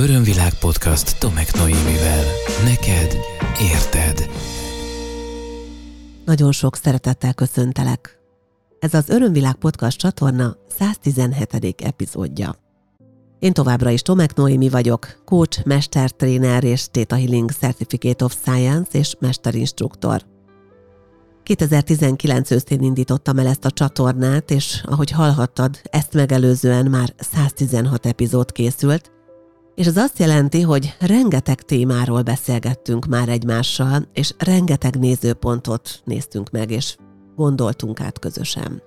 Örömvilág podcast Tomek Noémivel. Neked érted. Nagyon sok szeretettel köszöntelek. Ez az Örömvilág podcast csatorna 117. epizódja. Én továbbra is Tomek Noémi vagyok, coach, mestertréner és Theta Healing Certificate of Science és mesterinstruktor. 2019 őszén indítottam el ezt a csatornát, és ahogy hallhattad, ezt megelőzően már 116 epizód készült, és ez azt jelenti, hogy rengeteg témáról beszélgettünk már egymással, és rengeteg nézőpontot néztünk meg, és gondoltunk át közösen.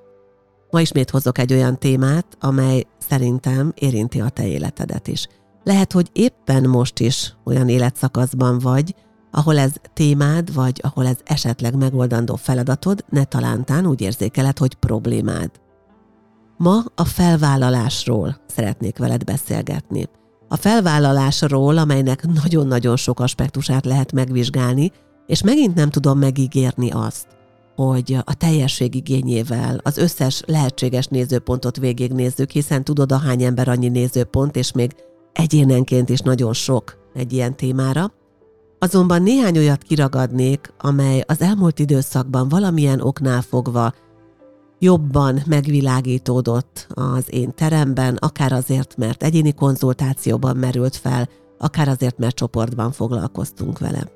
Ma ismét hozok egy olyan témát, amely szerintem érinti a te életedet is. Lehet, hogy éppen most is olyan életszakaszban vagy, ahol ez témád, vagy ahol ez esetleg megoldandó feladatod, ne talántán úgy érzékeled, hogy problémád. Ma a felvállalásról szeretnék veled beszélgetni. A felvállalásról, amelynek nagyon-nagyon sok aspektusát lehet megvizsgálni, és megint nem tudom megígérni azt, hogy a teljesség igényével az összes lehetséges nézőpontot végignézzük, hiszen tudod, a hány ember annyi nézőpont, és még egyénenként is nagyon sok egy ilyen témára. Azonban néhány olyat kiragadnék, amely az elmúlt időszakban valamilyen oknál fogva jobban megvilágítódott az én teremben, akár azért, mert egyéni konzultációban merült fel, akár azért, mert csoportban foglalkoztunk vele.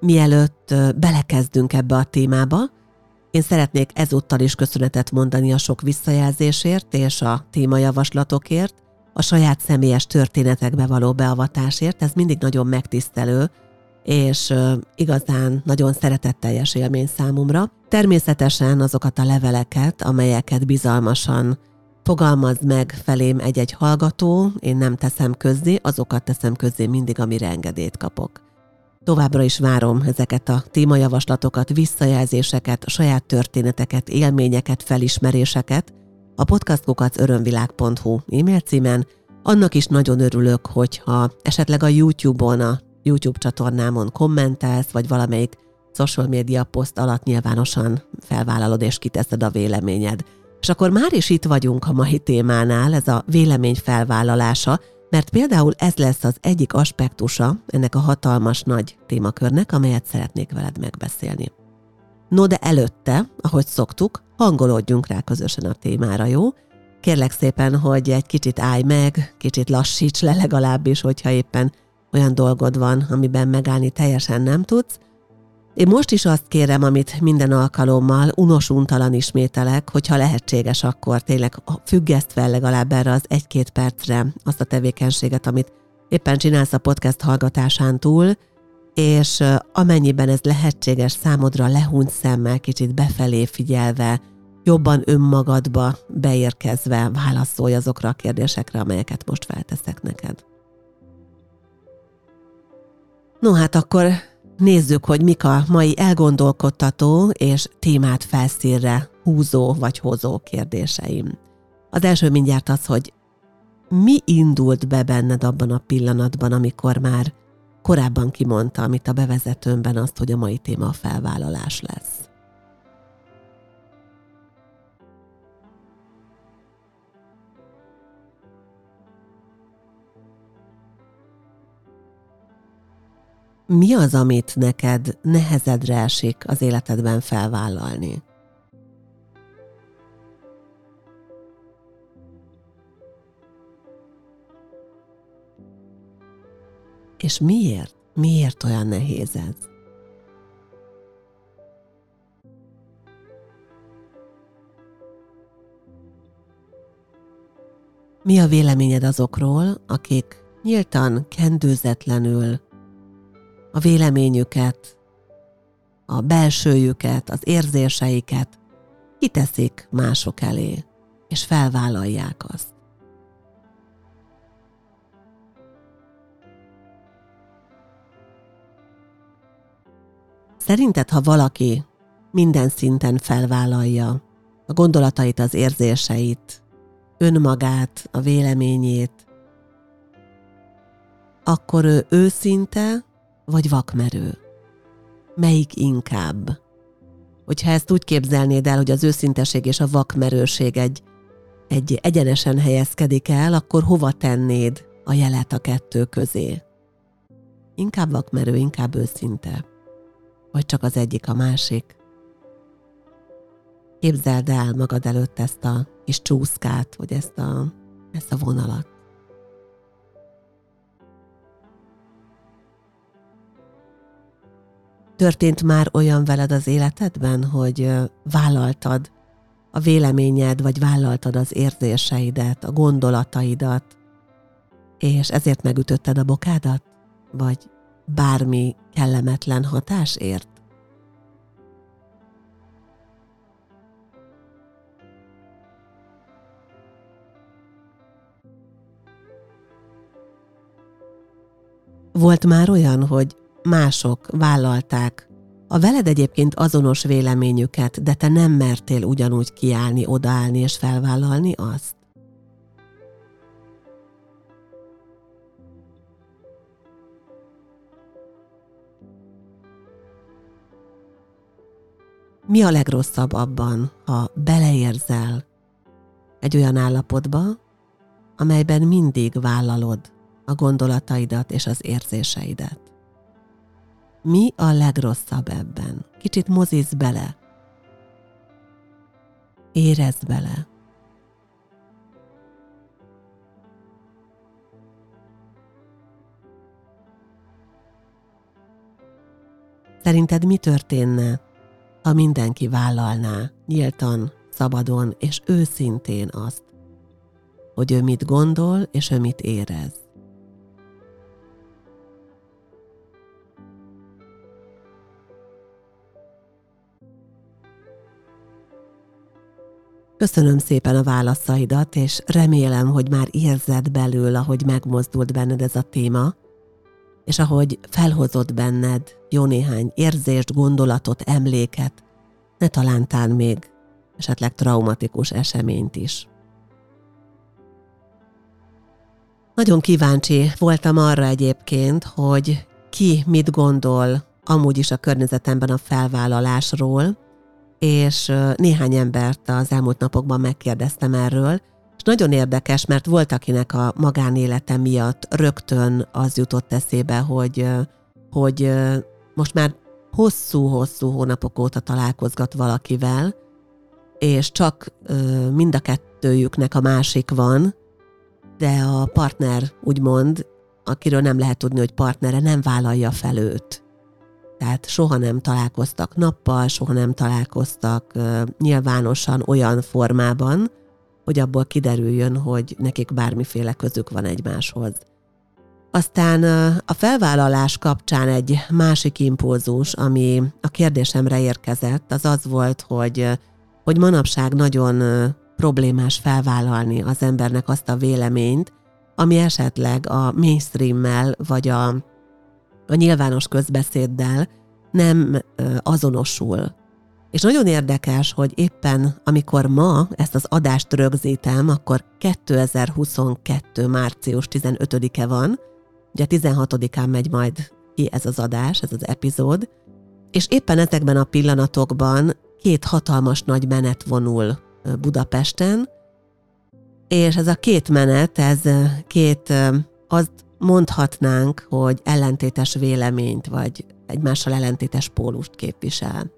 Mielőtt belekezdünk ebbe a témába, én szeretnék ezúttal is köszönetet mondani a sok visszajelzésért és a témajavaslatokért, a saját személyes történetekbe való beavatásért, ez mindig nagyon megtisztelő, és igazán nagyon szeretetteljes élmény számomra. Természetesen azokat a leveleket, amelyeket bizalmasan fogalmaz meg felém egy-egy hallgató, én nem teszem közzé, azokat teszem közzé mindig, amire engedélyt kapok. Továbbra is várom ezeket a témajavaslatokat, visszajelzéseket, saját történeteket, élményeket, felismeréseket a podcastkukat örömvilág.hu e-mail címen. Annak is nagyon örülök, hogyha esetleg a YouTube-on, a YouTube csatornámon kommentelsz, vagy valamelyik social media poszt alatt nyilvánosan felvállalod és kiteszed a véleményed. És akkor már is itt vagyunk a mai témánál, ez a vélemény felvállalása, mert például ez lesz az egyik aspektusa ennek a hatalmas nagy témakörnek, amelyet szeretnék veled megbeszélni. No, de előtte, ahogy szoktuk, hangolódjunk rá közösen a témára, jó? Kérlek szépen, hogy egy kicsit állj meg, kicsit lassíts le legalábbis, hogyha éppen olyan dolgod van, amiben megállni teljesen nem tudsz. Én most is azt kérem, amit minden alkalommal unos-untalan ismételek, hogyha lehetséges, akkor tényleg függeszt fel legalább erre az egy-két percre azt a tevékenységet, amit éppen csinálsz a podcast hallgatásán túl, és amennyiben ez lehetséges számodra lehúnyt szemmel, kicsit befelé figyelve, jobban önmagadba beérkezve válaszolj azokra a kérdésekre, amelyeket most felteszek neked. No hát akkor nézzük, hogy mik a mai elgondolkodtató és témát felszírre húzó vagy hozó kérdéseim. Az első mindjárt az, hogy mi indult be benned abban a pillanatban, amikor már korábban kimondtam itt a bevezetőmben azt, hogy a mai téma a felvállalás lesz. Mi az, amit neked nehezedre esik az életedben felvállalni? És miért? Miért olyan nehéz ez? Mi a véleményed azokról, akik nyíltan, kendőzetlenül a véleményüket, a belsőjüket, az érzéseiket kiteszik mások elé, és felvállalják azt. Szerinted, ha valaki minden szinten felvállalja a gondolatait, az érzéseit, önmagát, a véleményét, akkor ő őszinte vagy vakmerő? Melyik inkább? Hogyha ezt úgy képzelnéd el, hogy az őszinteség és a vakmerőség egy, egy egyenesen helyezkedik el, akkor hova tennéd a jelet a kettő közé. Inkább vakmerő, inkább őszinte. Vagy csak az egyik a másik. Képzeld el magad előtt ezt a kis csúszkát, vagy ezt a, ezt a vonalat. Történt már olyan veled az életedben, hogy vállaltad a véleményed, vagy vállaltad az érzéseidet, a gondolataidat, és ezért megütötted a bokádat? Vagy bármi kellemetlen hatás ért? Volt már olyan, hogy mások vállalták a veled egyébként azonos véleményüket, de te nem mertél ugyanúgy kiállni, odaállni és felvállalni azt? Mi a legrosszabb abban, ha beleérzel egy olyan állapotba, amelyben mindig vállalod a gondolataidat és az érzéseidet? Mi a legrosszabb ebben? Kicsit mozíts bele. Érezd bele. Szerinted mi történne, ha mindenki vállalná nyíltan, szabadon és őszintén azt, hogy ő mit gondol és ő mit érez? Köszönöm szépen a válaszaidat, és remélem, hogy már érzed belül, ahogy megmozdult benned ez a téma, és ahogy felhozott benned jó néhány érzést, gondolatot, emléket, ne talántán még esetleg traumatikus eseményt is. Nagyon kíváncsi voltam arra egyébként, hogy ki mit gondol amúgy is a környezetemben a felvállalásról, és néhány embert az elmúlt napokban megkérdeztem erről, és nagyon érdekes, mert volt, akinek a magánélete miatt rögtön az jutott eszébe, hogy, hogy most már hosszú-hosszú hónapok óta találkozgat valakivel, és csak mind a kettőjüknek a másik van, de a partner úgymond, akiről nem lehet tudni, hogy partnere, nem vállalja fel őt. Tehát soha nem találkoztak nappal, soha nem találkoztak nyilvánosan olyan formában, hogy abból kiderüljön, hogy nekik bármiféle közük van egymáshoz. Aztán a felvállalás kapcsán egy másik impulzus, ami a kérdésemre érkezett, az az volt, hogy, hogy manapság nagyon problémás felvállalni az embernek azt a véleményt, ami esetleg a mainstream-mel vagy a, a nyilvános közbeszéddel nem azonosul. És nagyon érdekes, hogy éppen amikor ma ezt az adást rögzítem, akkor 2022. március 15-e van, ugye 16-án megy majd ki ez az adás, ez az epizód, és éppen ezekben a pillanatokban két hatalmas nagy menet vonul Budapesten, és ez a két menet, ez két, azt mondhatnánk, hogy ellentétes véleményt, vagy egymással ellentétes pólust képvisel.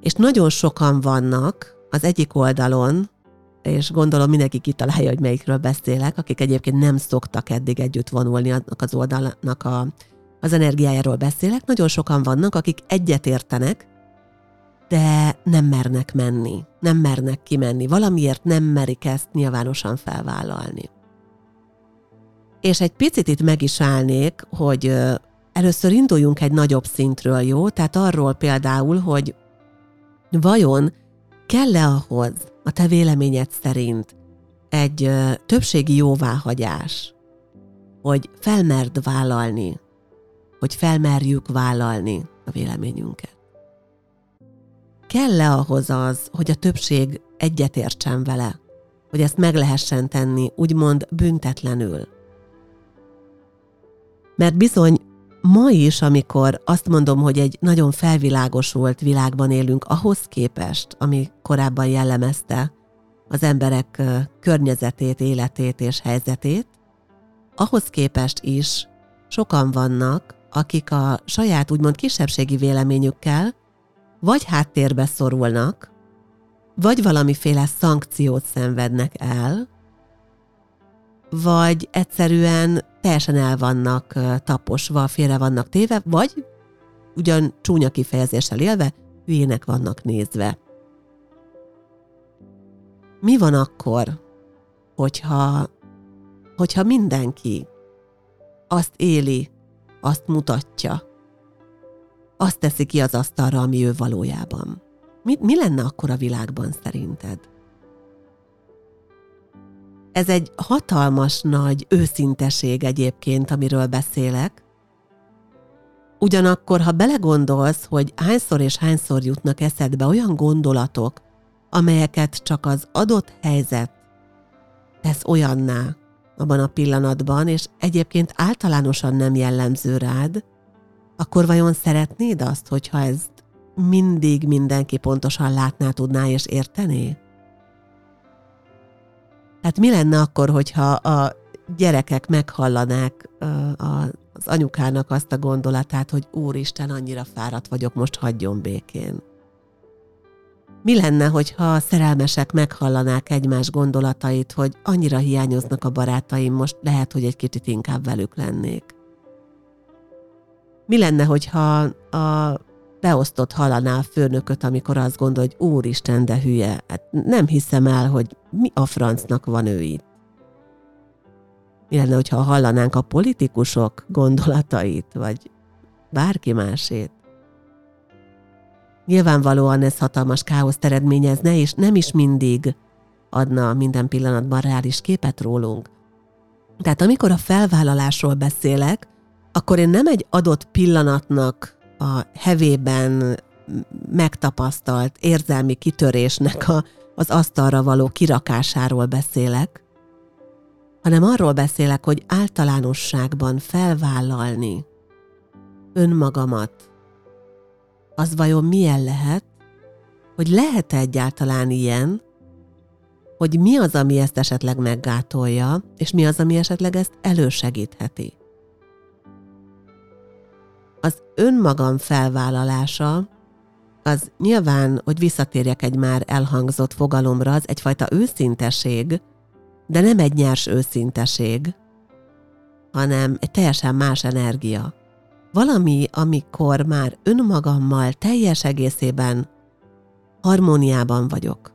És nagyon sokan vannak az egyik oldalon, és gondolom mindenki kitalálja, hogy melyikről beszélek, akik egyébként nem szoktak eddig együtt vonulni annak az oldalnak a, az energiájáról beszélek. Nagyon sokan vannak, akik egyet értenek, de nem mernek menni, nem mernek kimenni, valamiért nem merik ezt nyilvánosan felvállalni. És egy picit itt meg is állnék, hogy először induljunk egy nagyobb szintről, jó? Tehát arról például, hogy vajon kell-e ahhoz, a te véleményed szerint, egy többségi jóváhagyás, hogy felmerd vállalni, hogy felmerjük vállalni a véleményünket. Kell-e ahhoz az, hogy a többség egyetértsen vele, hogy ezt meg lehessen tenni, úgymond büntetlenül? Mert bizony ma is, amikor azt mondom, hogy egy nagyon felvilágosult világban élünk ahhoz képest, ami korábban jellemezte az emberek környezetét, életét és helyzetét, ahhoz képest is sokan vannak, akik a saját úgymond kisebbségi véleményükkel vagy háttérbe szorulnak, vagy valamiféle szankciót szenvednek el, vagy egyszerűen teljesen el vannak taposva, félre vannak téve, vagy ugyan csúnya kifejezéssel élve, hülyének vannak nézve. Mi van akkor, hogyha, hogyha mindenki azt éli, azt mutatja, azt teszi ki az asztalra, ami ő valójában? Mi, mi lenne akkor a világban szerinted? Ez egy hatalmas nagy őszinteség egyébként, amiről beszélek. Ugyanakkor, ha belegondolsz, hogy hányszor és hányszor jutnak eszedbe olyan gondolatok, amelyeket csak az adott helyzet tesz olyanná abban a pillanatban, és egyébként általánosan nem jellemző rád, akkor vajon szeretnéd azt, hogyha ezt mindig mindenki pontosan látná, tudná és értené? Hát mi lenne akkor, hogyha a gyerekek meghallanák az anyukának azt a gondolatát, hogy Úristen, annyira fáradt vagyok, most hagyjon békén? Mi lenne, hogyha a szerelmesek meghallanák egymás gondolatait, hogy annyira hiányoznak a barátaim, most lehet, hogy egy kicsit inkább velük lennék? Mi lenne, hogyha a beosztott hallaná a főnököt, amikor azt gondol, hogy úristen, de hülye, hát nem hiszem el, hogy mi a francnak van ő itt. Mi lenne, hogyha hallanánk a politikusok gondolatait, vagy bárki másét? Nyilvánvalóan ez hatalmas káoszt eredményezne, és nem is mindig adna minden pillanatban reális képet rólunk. Tehát amikor a felvállalásról beszélek, akkor én nem egy adott pillanatnak a hevében megtapasztalt érzelmi kitörésnek a, az asztalra való kirakásáról beszélek, hanem arról beszélek, hogy általánosságban felvállalni önmagamat, az vajon milyen lehet, hogy lehet-e egyáltalán ilyen, hogy mi az, ami ezt esetleg meggátolja, és mi az, ami esetleg ezt elősegítheti az önmagam felvállalása, az nyilván, hogy visszatérjek egy már elhangzott fogalomra, az egyfajta őszinteség, de nem egy nyers őszinteség, hanem egy teljesen más energia. Valami, amikor már önmagammal teljes egészében harmóniában vagyok.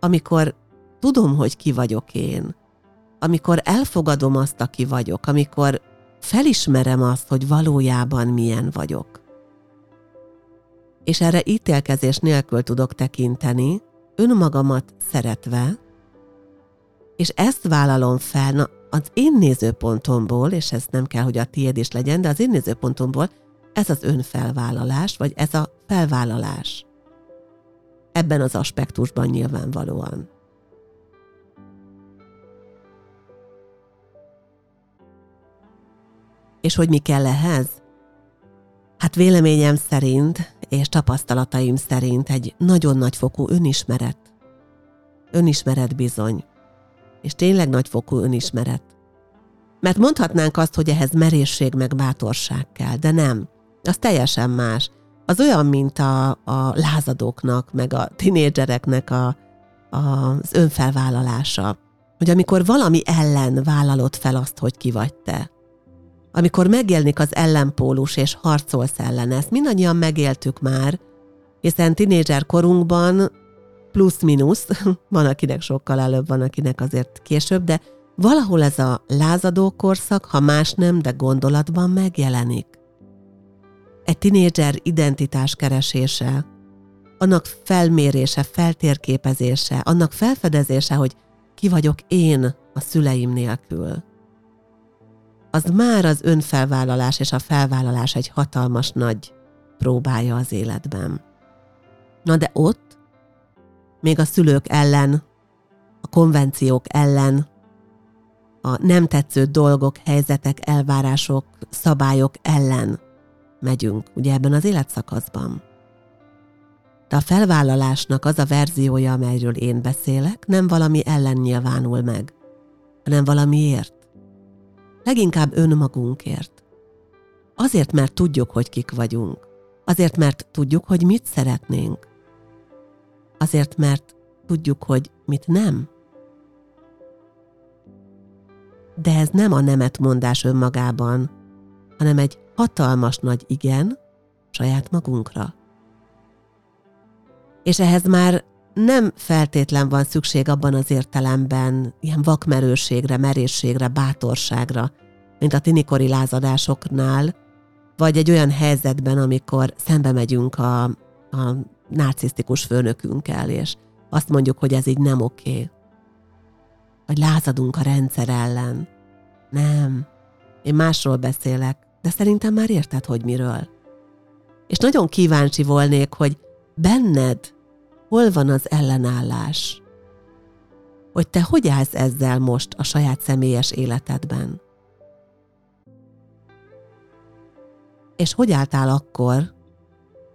Amikor tudom, hogy ki vagyok én. Amikor elfogadom azt, aki vagyok. Amikor felismerem azt, hogy valójában milyen vagyok. És erre ítélkezés nélkül tudok tekinteni, önmagamat szeretve, és ezt vállalom fel, na, az én nézőpontomból, és ez nem kell, hogy a tiéd is legyen, de az én nézőpontomból ez az önfelvállalás, vagy ez a felvállalás. Ebben az aspektusban nyilvánvalóan. És hogy mi kell ehhez? Hát véleményem szerint és tapasztalataim szerint egy nagyon nagyfokú önismeret. Önismeret bizony. És tényleg nagyfokú önismeret. Mert mondhatnánk azt, hogy ehhez merészség meg bátorság kell, de nem. Az teljesen más. Az olyan, mint a, a lázadóknak, meg a tinédzsereknek a, a, az önfelvállalása. Hogy amikor valami ellen vállalod fel azt, hogy ki vagy te, amikor megjelenik az ellenpólus és harcolsz ellen, ezt mindannyian megéltük már, hiszen tinédzser korunkban plusz-minusz, van akinek sokkal előbb, van akinek azért később, de valahol ez a lázadó korszak, ha más nem, de gondolatban megjelenik. Egy tinédzser identitás keresése, annak felmérése, feltérképezése, annak felfedezése, hogy ki vagyok én a szüleim nélkül az már az önfelvállalás és a felvállalás egy hatalmas nagy próbája az életben. Na de ott, még a szülők ellen, a konvenciók ellen, a nem tetsző dolgok, helyzetek, elvárások, szabályok ellen megyünk, ugye ebben az életszakaszban. De a felvállalásnak az a verziója, amelyről én beszélek, nem valami ellen nyilvánul meg, hanem valamiért leginkább önmagunkért. Azért, mert tudjuk, hogy kik vagyunk. Azért, mert tudjuk, hogy mit szeretnénk. Azért, mert tudjuk, hogy mit nem. De ez nem a nemet mondás önmagában, hanem egy hatalmas nagy igen saját magunkra. És ehhez már nem feltétlen van szükség abban az értelemben ilyen vakmerőségre, merészségre, bátorságra, mint a tinikori lázadásoknál, vagy egy olyan helyzetben, amikor szembe megyünk a, a narcisztikus főnökünkkel, és azt mondjuk, hogy ez így nem oké. Vagy lázadunk a rendszer ellen. Nem. Én másról beszélek, de szerintem már érted, hogy miről. És nagyon kíváncsi volnék, hogy benned hol van az ellenállás? Hogy te hogy állsz ezzel most a saját személyes életedben? És hogy álltál akkor,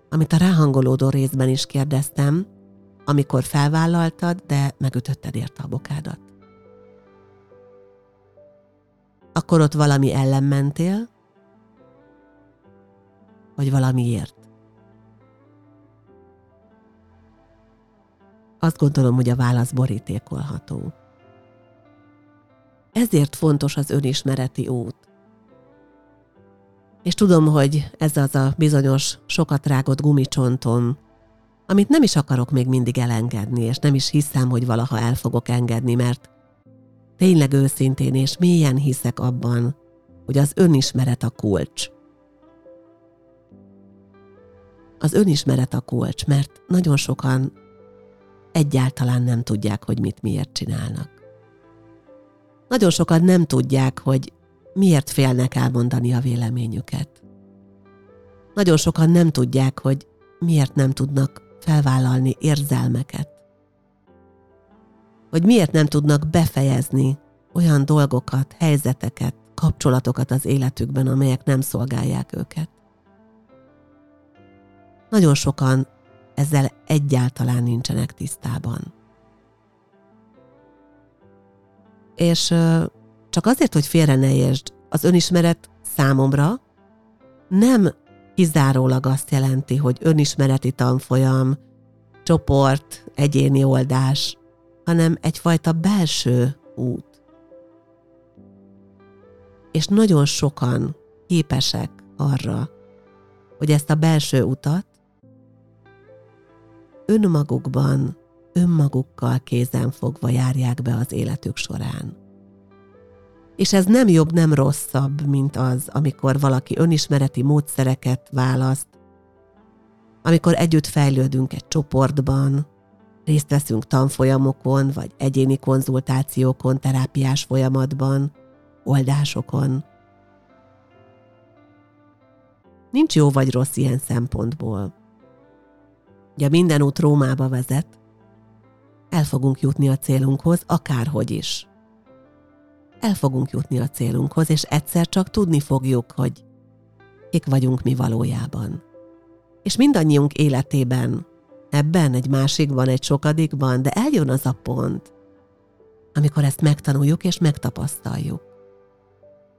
amit a ráhangolódó részben is kérdeztem, amikor felvállaltad, de megütötted érte a bokádat? Akkor ott valami ellen mentél, vagy valamiért? Azt gondolom, hogy a válasz borítékolható. Ezért fontos az önismereti út. És tudom, hogy ez az a bizonyos sokat rágott gumicsontom, amit nem is akarok még mindig elengedni, és nem is hiszem, hogy valaha el fogok engedni, mert tényleg őszintén és mélyen hiszek abban, hogy az önismeret a kulcs. Az önismeret a kulcs, mert nagyon sokan egyáltalán nem tudják, hogy mit miért csinálnak. Nagyon sokan nem tudják, hogy miért félnek elmondani a véleményüket. Nagyon sokan nem tudják, hogy miért nem tudnak felvállalni érzelmeket. Hogy miért nem tudnak befejezni olyan dolgokat, helyzeteket, kapcsolatokat az életükben, amelyek nem szolgálják őket. Nagyon sokan ezzel egyáltalán nincsenek tisztában. És csak azért, hogy félre ne értsd, az önismeret számomra nem kizárólag azt jelenti, hogy önismereti tanfolyam, csoport, egyéni oldás, hanem egyfajta belső út. És nagyon sokan képesek arra, hogy ezt a belső utat önmagukban, önmagukkal kézen fogva járják be az életük során. És ez nem jobb, nem rosszabb, mint az, amikor valaki önismereti módszereket választ, amikor együtt fejlődünk egy csoportban, részt veszünk tanfolyamokon, vagy egyéni konzultációkon, terápiás folyamatban, oldásokon. Nincs jó vagy rossz ilyen szempontból. Ugye minden út Rómába vezet, el fogunk jutni a célunkhoz, akárhogy is. El fogunk jutni a célunkhoz, és egyszer csak tudni fogjuk, hogy kik vagyunk mi valójában. És mindannyiunk életében, ebben, egy másikban, egy sokadikban, de eljön az a pont, amikor ezt megtanuljuk és megtapasztaljuk.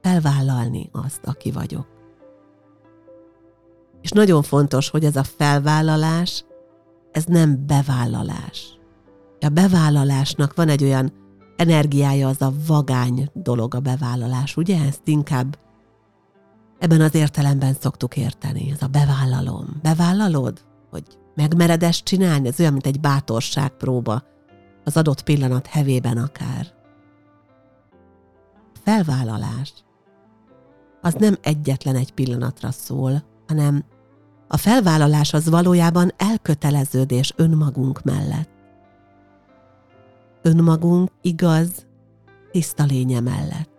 Felvállalni azt, aki vagyok. És nagyon fontos, hogy ez a felvállalás ez nem bevállalás. A bevállalásnak van egy olyan energiája, az a vagány dolog a bevállalás, ugye? Ezt inkább ebben az értelemben szoktuk érteni. Ez a bevállalom. Bevállalod? Hogy megmered ezt csinálni? Ez olyan, mint egy bátorságpróba. Az adott pillanat hevében akár. Felvállalás. Az nem egyetlen egy pillanatra szól, hanem a felvállalás az valójában elköteleződés önmagunk mellett. Önmagunk igaz, tiszta lénye mellett.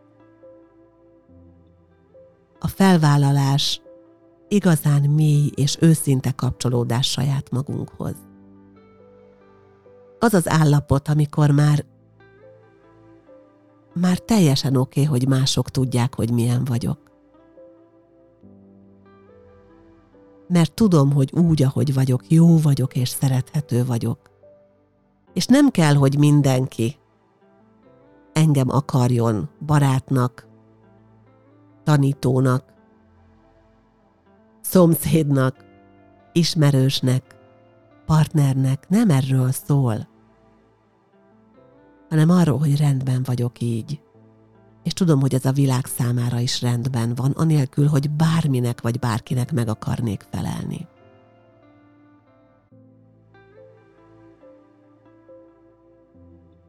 A felvállalás igazán mély és őszinte kapcsolódás saját magunkhoz. Az az állapot, amikor már már teljesen oké, okay, hogy mások tudják, hogy milyen vagyok. Mert tudom, hogy úgy, ahogy vagyok, jó vagyok és szerethető vagyok. És nem kell, hogy mindenki engem akarjon barátnak, tanítónak, szomszédnak, ismerősnek, partnernek nem erről szól, hanem arról, hogy rendben vagyok így. És tudom, hogy ez a világ számára is rendben van, anélkül, hogy bárminek vagy bárkinek meg akarnék felelni.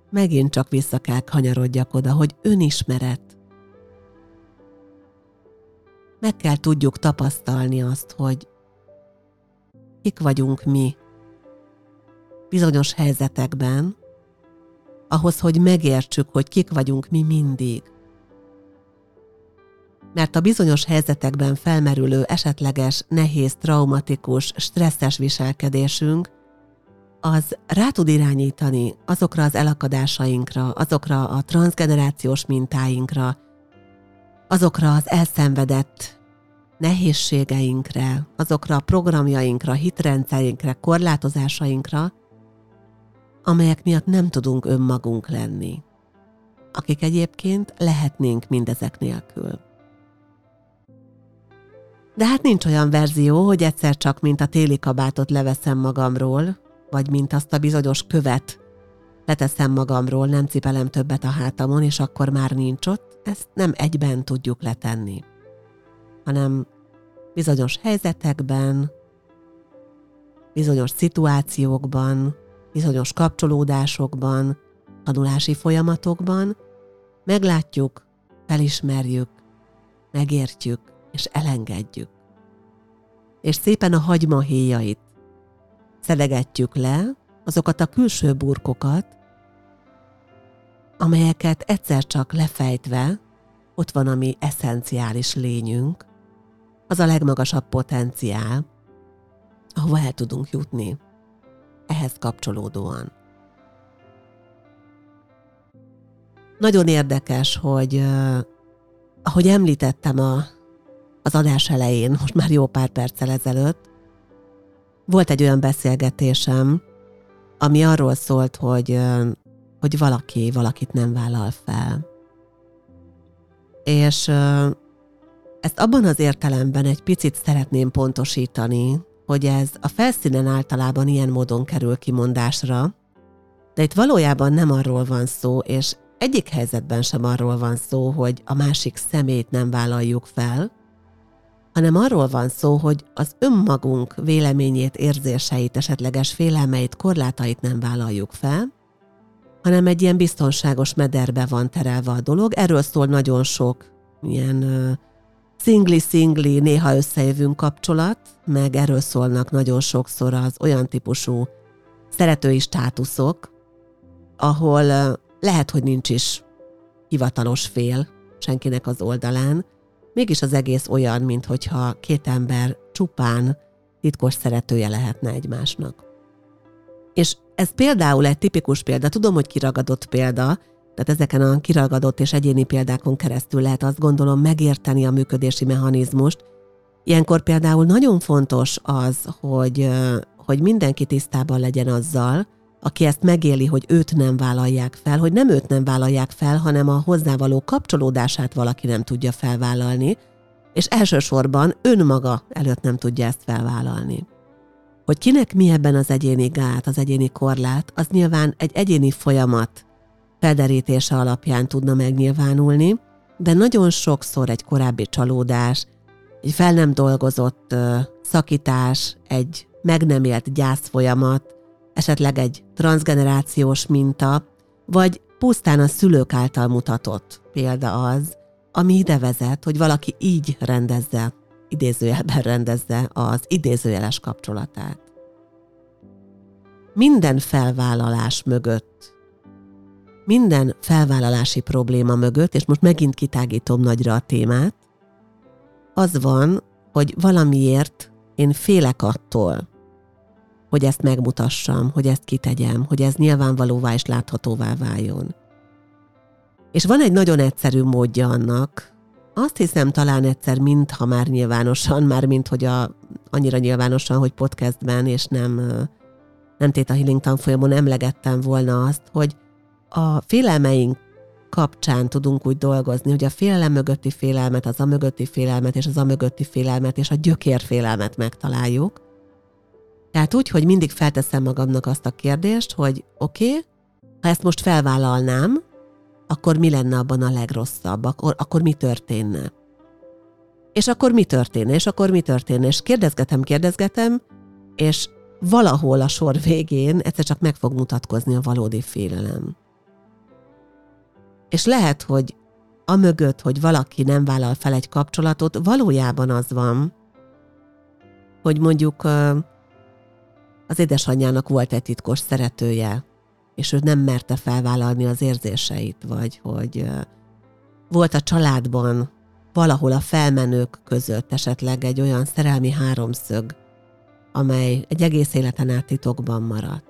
Megint csak vissza kell kanyarodjak oda, hogy önismeret. Meg kell tudjuk tapasztalni azt, hogy kik vagyunk mi bizonyos helyzetekben, ahhoz, hogy megértsük, hogy kik vagyunk mi mindig. Mert a bizonyos helyzetekben felmerülő esetleges, nehéz, traumatikus, stresszes viselkedésünk az rá tud irányítani azokra az elakadásainkra, azokra a transgenerációs mintáinkra, azokra az elszenvedett nehézségeinkre, azokra a programjainkra, hitrendszereinkre, korlátozásainkra, amelyek miatt nem tudunk önmagunk lenni, akik egyébként lehetnénk mindezek nélkül. De hát nincs olyan verzió, hogy egyszer csak, mint a téli kabátot leveszem magamról, vagy mint azt a bizonyos követ leteszem magamról, nem cipelem többet a hátamon, és akkor már nincs ott, ezt nem egyben tudjuk letenni, hanem bizonyos helyzetekben, bizonyos szituációkban, bizonyos kapcsolódásokban, tanulási folyamatokban meglátjuk, felismerjük, megértjük és elengedjük. És szépen a hagyma héjait szedegetjük le, azokat a külső burkokat, amelyeket egyszer csak lefejtve, ott van a mi eszenciális lényünk, az a legmagasabb potenciál, ahova el tudunk jutni ehhez kapcsolódóan. Nagyon érdekes, hogy ahogy említettem a, az adás elején, most már jó pár perccel ezelőtt, volt egy olyan beszélgetésem, ami arról szólt, hogy, hogy valaki valakit nem vállal fel. És ezt abban az értelemben egy picit szeretném pontosítani, hogy ez a felszínen általában ilyen módon kerül kimondásra, de itt valójában nem arról van szó, és egyik helyzetben sem arról van szó, hogy a másik szemét nem vállaljuk fel, hanem arról van szó, hogy az önmagunk véleményét, érzéseit, esetleges félelmeit, korlátait nem vállaljuk fel, hanem egy ilyen biztonságos mederbe van terelve a dolog. Erről szól nagyon sok ilyen szingli-szingli, néha összejövünk kapcsolat, meg erről szólnak nagyon sokszor az olyan típusú szeretői státuszok, ahol lehet, hogy nincs is hivatalos fél senkinek az oldalán, mégis az egész olyan, mintha két ember csupán titkos szeretője lehetne egymásnak. És ez például egy tipikus példa, tudom, hogy kiragadott példa, tehát ezeken a kiragadott és egyéni példákon keresztül lehet azt gondolom megérteni a működési mechanizmust. Ilyenkor például nagyon fontos az, hogy, hogy mindenki tisztában legyen azzal, aki ezt megéli, hogy őt nem vállalják fel, hogy nem őt nem vállalják fel, hanem a hozzávaló kapcsolódását valaki nem tudja felvállalni, és elsősorban önmaga előtt nem tudja ezt felvállalni. Hogy kinek mi ebben az egyéni gát, az egyéni korlát, az nyilván egy egyéni folyamat, felderítése alapján tudna megnyilvánulni, de nagyon sokszor egy korábbi csalódás, egy fel nem dolgozott szakítás, egy meg nem élt gyászfolyamat, esetleg egy transgenerációs minta, vagy pusztán a szülők által mutatott példa az, ami ide vezet, hogy valaki így rendezze, idézőjelben rendezze az idézőjeles kapcsolatát. Minden felvállalás mögött minden felvállalási probléma mögött, és most megint kitágítom nagyra a témát, az van, hogy valamiért én félek attól, hogy ezt megmutassam, hogy ezt kitegyem, hogy ez nyilvánvalóvá és láthatóvá váljon. És van egy nagyon egyszerű módja annak, azt hiszem talán egyszer, mintha már nyilvánosan, már mint hogy a, annyira nyilvánosan, hogy podcastben, és nem, nem Téta Healing tanfolyamon emlegettem volna azt, hogy a félelmeink kapcsán tudunk úgy dolgozni, hogy a félelem mögötti félelmet, az a mögötti félelmet és az a mögötti félelmet és a gyökérfélelmet megtaláljuk. Tehát úgy, hogy mindig felteszem magamnak azt a kérdést, hogy oké, okay, ha ezt most felvállalnám, akkor mi lenne abban a legrosszabb, akkor, akkor mi történne? És akkor mi történne, és akkor mi történne, és kérdezgetem, kérdezgetem, és valahol a sor végén egyszer csak meg fog mutatkozni a valódi félelem. És lehet, hogy amögött, hogy valaki nem vállal fel egy kapcsolatot, valójában az van, hogy mondjuk az édesanyjának volt egy titkos szeretője, és ő nem merte felvállalni az érzéseit, vagy hogy volt a családban valahol a felmenők között esetleg egy olyan szerelmi háromszög, amely egy egész életen át titokban maradt.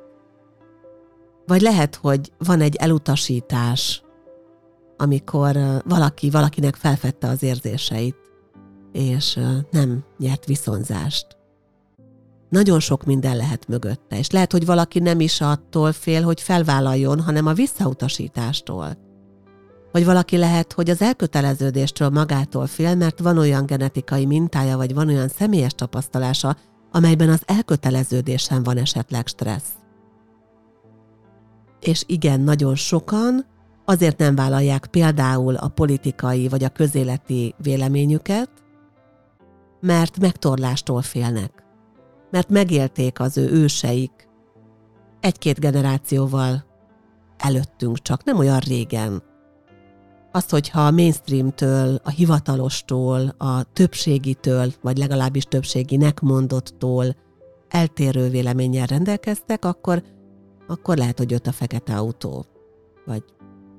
Vagy lehet, hogy van egy elutasítás, amikor valaki valakinek felfedte az érzéseit, és nem nyert viszonzást. Nagyon sok minden lehet mögötte, és lehet, hogy valaki nem is attól fél, hogy felvállaljon, hanem a visszautasítástól. Vagy valaki lehet, hogy az elköteleződéstől magától fél, mert van olyan genetikai mintája, vagy van olyan személyes tapasztalása, amelyben az elköteleződésen van esetleg stressz. És igen, nagyon sokan azért nem vállalják például a politikai vagy a közéleti véleményüket, mert megtorlástól félnek. Mert megélték az ő őseik egy-két generációval előttünk csak, nem olyan régen. Azt, hogyha a mainstreamtől, a hivatalostól, a többségitől, vagy legalábbis többséginek mondottól eltérő véleménnyel rendelkeztek, akkor, akkor lehet, hogy jött a fekete autó, vagy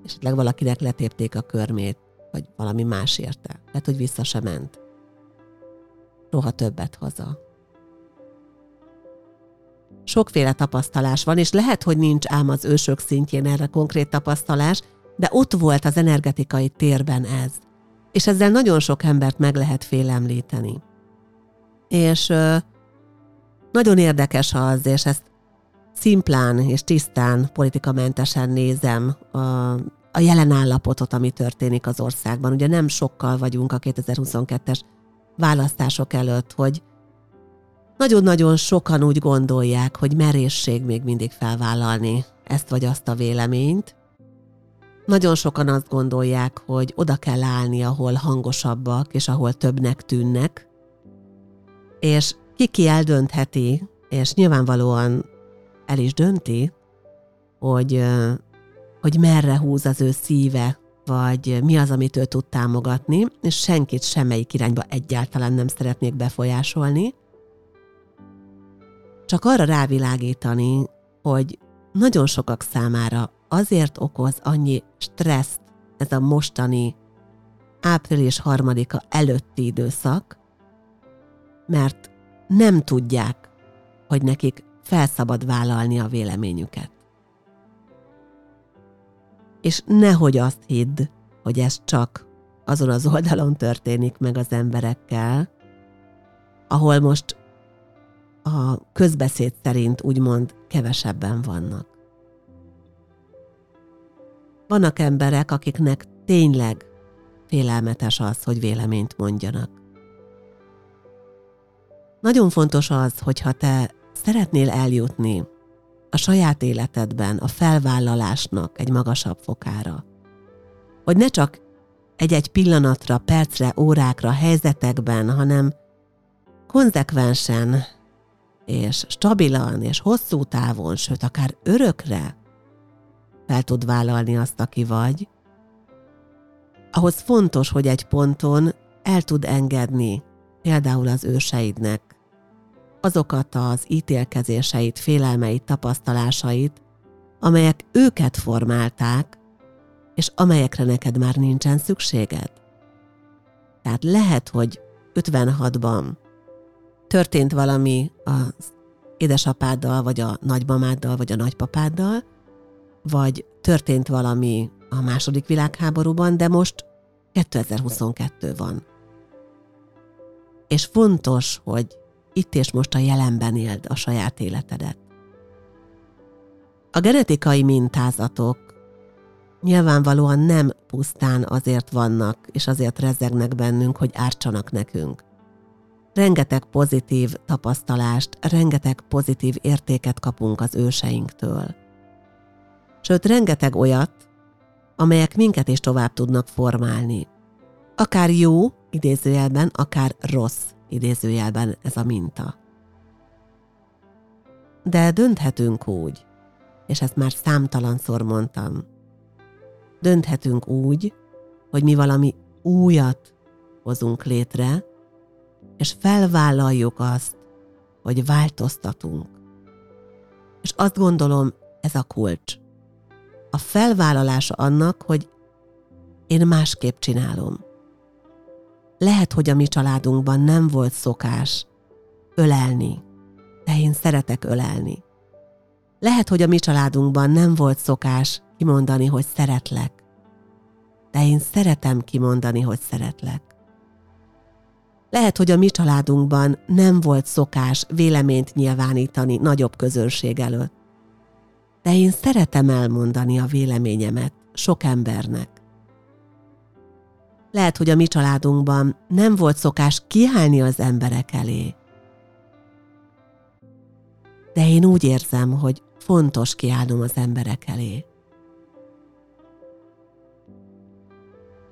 esetleg valakinek letépték a körmét, vagy valami más érte. Lehet, hogy vissza sem ment. Roha többet haza. Sokféle tapasztalás van, és lehet, hogy nincs ám az ősök szintjén erre konkrét tapasztalás, de ott volt az energetikai térben ez. És ezzel nagyon sok embert meg lehet félemlíteni. És ö, nagyon érdekes az, és ezt szimplán és tisztán, politikamentesen nézem a, a jelen állapotot, ami történik az országban. Ugye nem sokkal vagyunk a 2022-es választások előtt, hogy nagyon-nagyon sokan úgy gondolják, hogy merészség még mindig felvállalni ezt vagy azt a véleményt. Nagyon sokan azt gondolják, hogy oda kell állni, ahol hangosabbak, és ahol többnek tűnnek. És ki-ki eldöntheti, és nyilvánvalóan el is dönti, hogy, hogy merre húz az ő szíve, vagy mi az, amit ő tud támogatni, és senkit semmelyik irányba egyáltalán nem szeretnék befolyásolni, csak arra rávilágítani, hogy nagyon sokak számára azért okoz annyi stresszt ez a mostani április harmadika előtti időszak, mert nem tudják, hogy nekik felszabad vállalni a véleményüket. És nehogy azt hidd, hogy ez csak azon az oldalon történik meg az emberekkel, ahol most a közbeszéd szerint úgymond kevesebben vannak. Vannak emberek, akiknek tényleg félelmetes az, hogy véleményt mondjanak. Nagyon fontos az, hogyha te szeretnél eljutni a saját életedben a felvállalásnak egy magasabb fokára, hogy ne csak egy-egy pillanatra, percre, órákra, helyzetekben, hanem konzekvensen és stabilan és hosszú távon, sőt akár örökre fel tud vállalni azt, aki vagy, ahhoz fontos, hogy egy ponton el tud engedni például az őseidnek azokat az ítélkezéseit, félelmeit, tapasztalásait, amelyek őket formálták, és amelyekre neked már nincsen szükséged. Tehát lehet, hogy 56-ban történt valami az édesapáddal, vagy a nagymamáddal, vagy a nagypapáddal, vagy történt valami a második világháborúban, de most 2022 van. És fontos, hogy itt és most a jelenben éld a saját életedet. A genetikai mintázatok nyilvánvalóan nem pusztán azért vannak, és azért rezegnek bennünk, hogy ártsanak nekünk. Rengeteg pozitív tapasztalást, rengeteg pozitív értéket kapunk az őseinktől. Sőt, rengeteg olyat, amelyek minket is tovább tudnak formálni. Akár jó, idézőjelben, akár rossz, idézőjelben ez a minta. De dönthetünk úgy, és ezt már számtalanszor mondtam, dönthetünk úgy, hogy mi valami újat hozunk létre, és felvállaljuk azt, hogy változtatunk. És azt gondolom, ez a kulcs. A felvállalása annak, hogy én másképp csinálom. Lehet, hogy a mi családunkban nem volt szokás ölelni, de én szeretek ölelni. Lehet, hogy a mi családunkban nem volt szokás kimondani, hogy szeretlek, de én szeretem kimondani, hogy szeretlek. Lehet, hogy a mi családunkban nem volt szokás véleményt nyilvánítani nagyobb közönség előtt, de én szeretem elmondani a véleményemet sok embernek. Lehet, hogy a mi családunkban nem volt szokás kiállni az emberek elé, de én úgy érzem, hogy fontos kiállnom az emberek elé.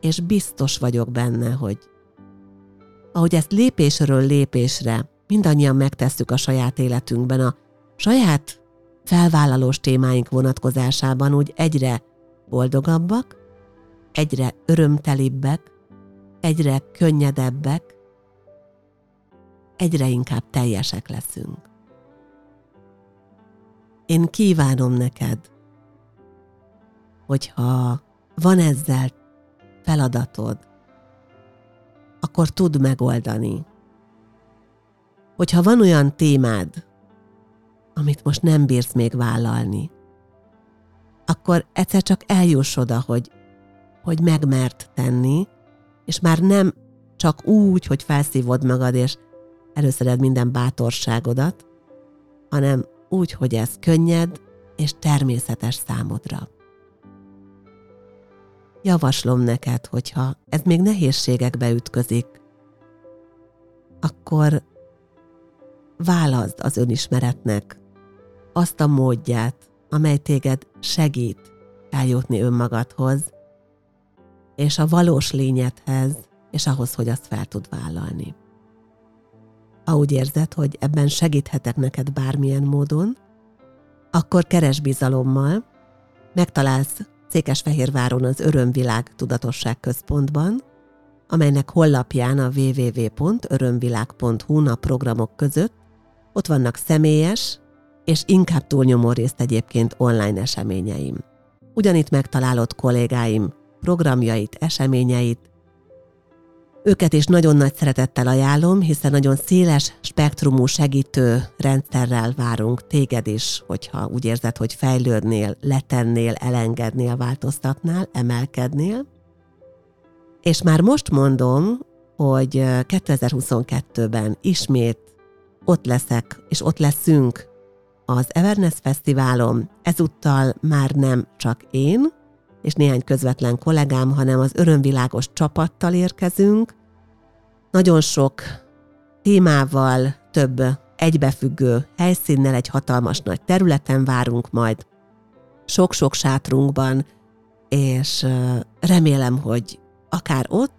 És biztos vagyok benne, hogy ahogy ezt lépésről lépésre mindannyian megtesszük a saját életünkben, a saját felvállalós témáink vonatkozásában úgy egyre boldogabbak, egyre örömtelibbek, egyre könnyedebbek, egyre inkább teljesek leszünk. Én kívánom neked, hogyha van ezzel feladatod, akkor tud megoldani. Hogyha van olyan témád, amit most nem bírsz még vállalni, akkor egyszer csak eljuss oda, hogy, hogy megmert tenni, és már nem csak úgy, hogy felszívod magad, és előszeded minden bátorságodat, hanem úgy, hogy ez könnyed és természetes számodra. Javaslom neked, hogyha ez még nehézségekbe ütközik, akkor válaszd az önismeretnek azt a módját, amely téged segít eljutni önmagadhoz, és a valós lényedhez, és ahhoz, hogy azt fel tud vállalni. Ha úgy érzed, hogy ebben segíthetek neked bármilyen módon, akkor keres bizalommal, megtalálsz Székesfehérváron az Örömvilág Tudatosság Központban, amelynek hollapján a www.örömvilág.hu a programok között ott vannak személyes, és inkább túlnyomó részt egyébként online eseményeim. Ugyanitt megtalálod kollégáim programjait, eseményeit, őket is nagyon nagy szeretettel ajánlom, hiszen nagyon széles spektrumú segítő rendszerrel várunk téged is, hogyha úgy érzed, hogy fejlődnél, letennél, elengednél, változtatnál, emelkednél. És már most mondom, hogy 2022-ben ismét ott leszek, és ott leszünk az Everness Fesztiválon. Ezúttal már nem csak én, és néhány közvetlen kollégám, hanem az örömvilágos csapattal érkezünk. Nagyon sok témával, több egybefüggő helyszínnel egy hatalmas nagy területen várunk majd, sok-sok sátrunkban, és remélem, hogy akár ott,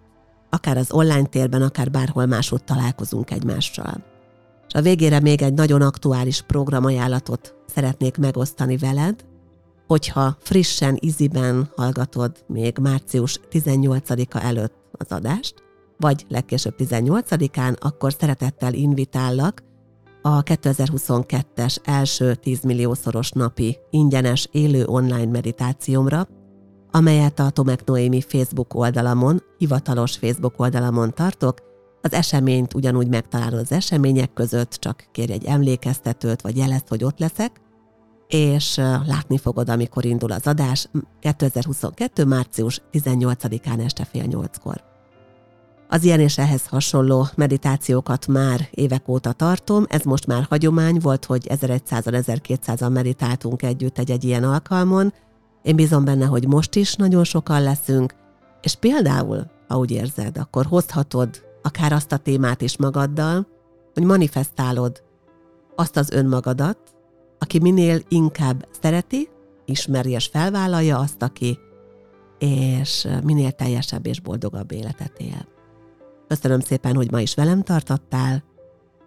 akár az online térben, akár bárhol máshogy találkozunk egymással. És a végére még egy nagyon aktuális programajánlatot szeretnék megosztani veled, hogyha frissen, iziben hallgatod még március 18-a előtt az adást, vagy legkésőbb 18-án, akkor szeretettel invitállak a 2022-es első 10 milliószoros napi ingyenes élő online meditációmra, amelyet a Tomek Noémi Facebook oldalamon, hivatalos Facebook oldalamon tartok. Az eseményt ugyanúgy megtalálod az események között, csak kérj egy emlékeztetőt, vagy jelezd, hogy ott leszek, és látni fogod, amikor indul az adás 2022. március 18-án este fél nyolckor. Az ilyen és ehhez hasonló meditációkat már évek óta tartom, ez most már hagyomány volt, hogy 1100-1200-an meditáltunk együtt egy-egy ilyen alkalmon, Én bízom benne, hogy most is nagyon sokan leszünk, és például, ha úgy érzed, akkor hozhatod akár azt a témát is magaddal, hogy manifestálod azt az önmagadat, aki minél inkább szereti, ismeri és felvállalja azt, aki, és minél teljesebb és boldogabb életet él. Köszönöm szépen, hogy ma is velem tartottál,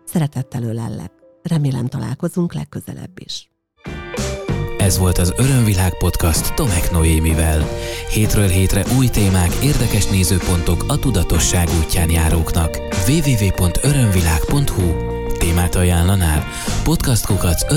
szeretettel ölellek. Remélem találkozunk legközelebb is. Ez volt az Örömvilág podcast Tomek Noémivel. Hétről hétre új témák, érdekes nézőpontok a tudatosság útján járóknak. www.örömvilág.hu Témát ajánlanál? podcastkukac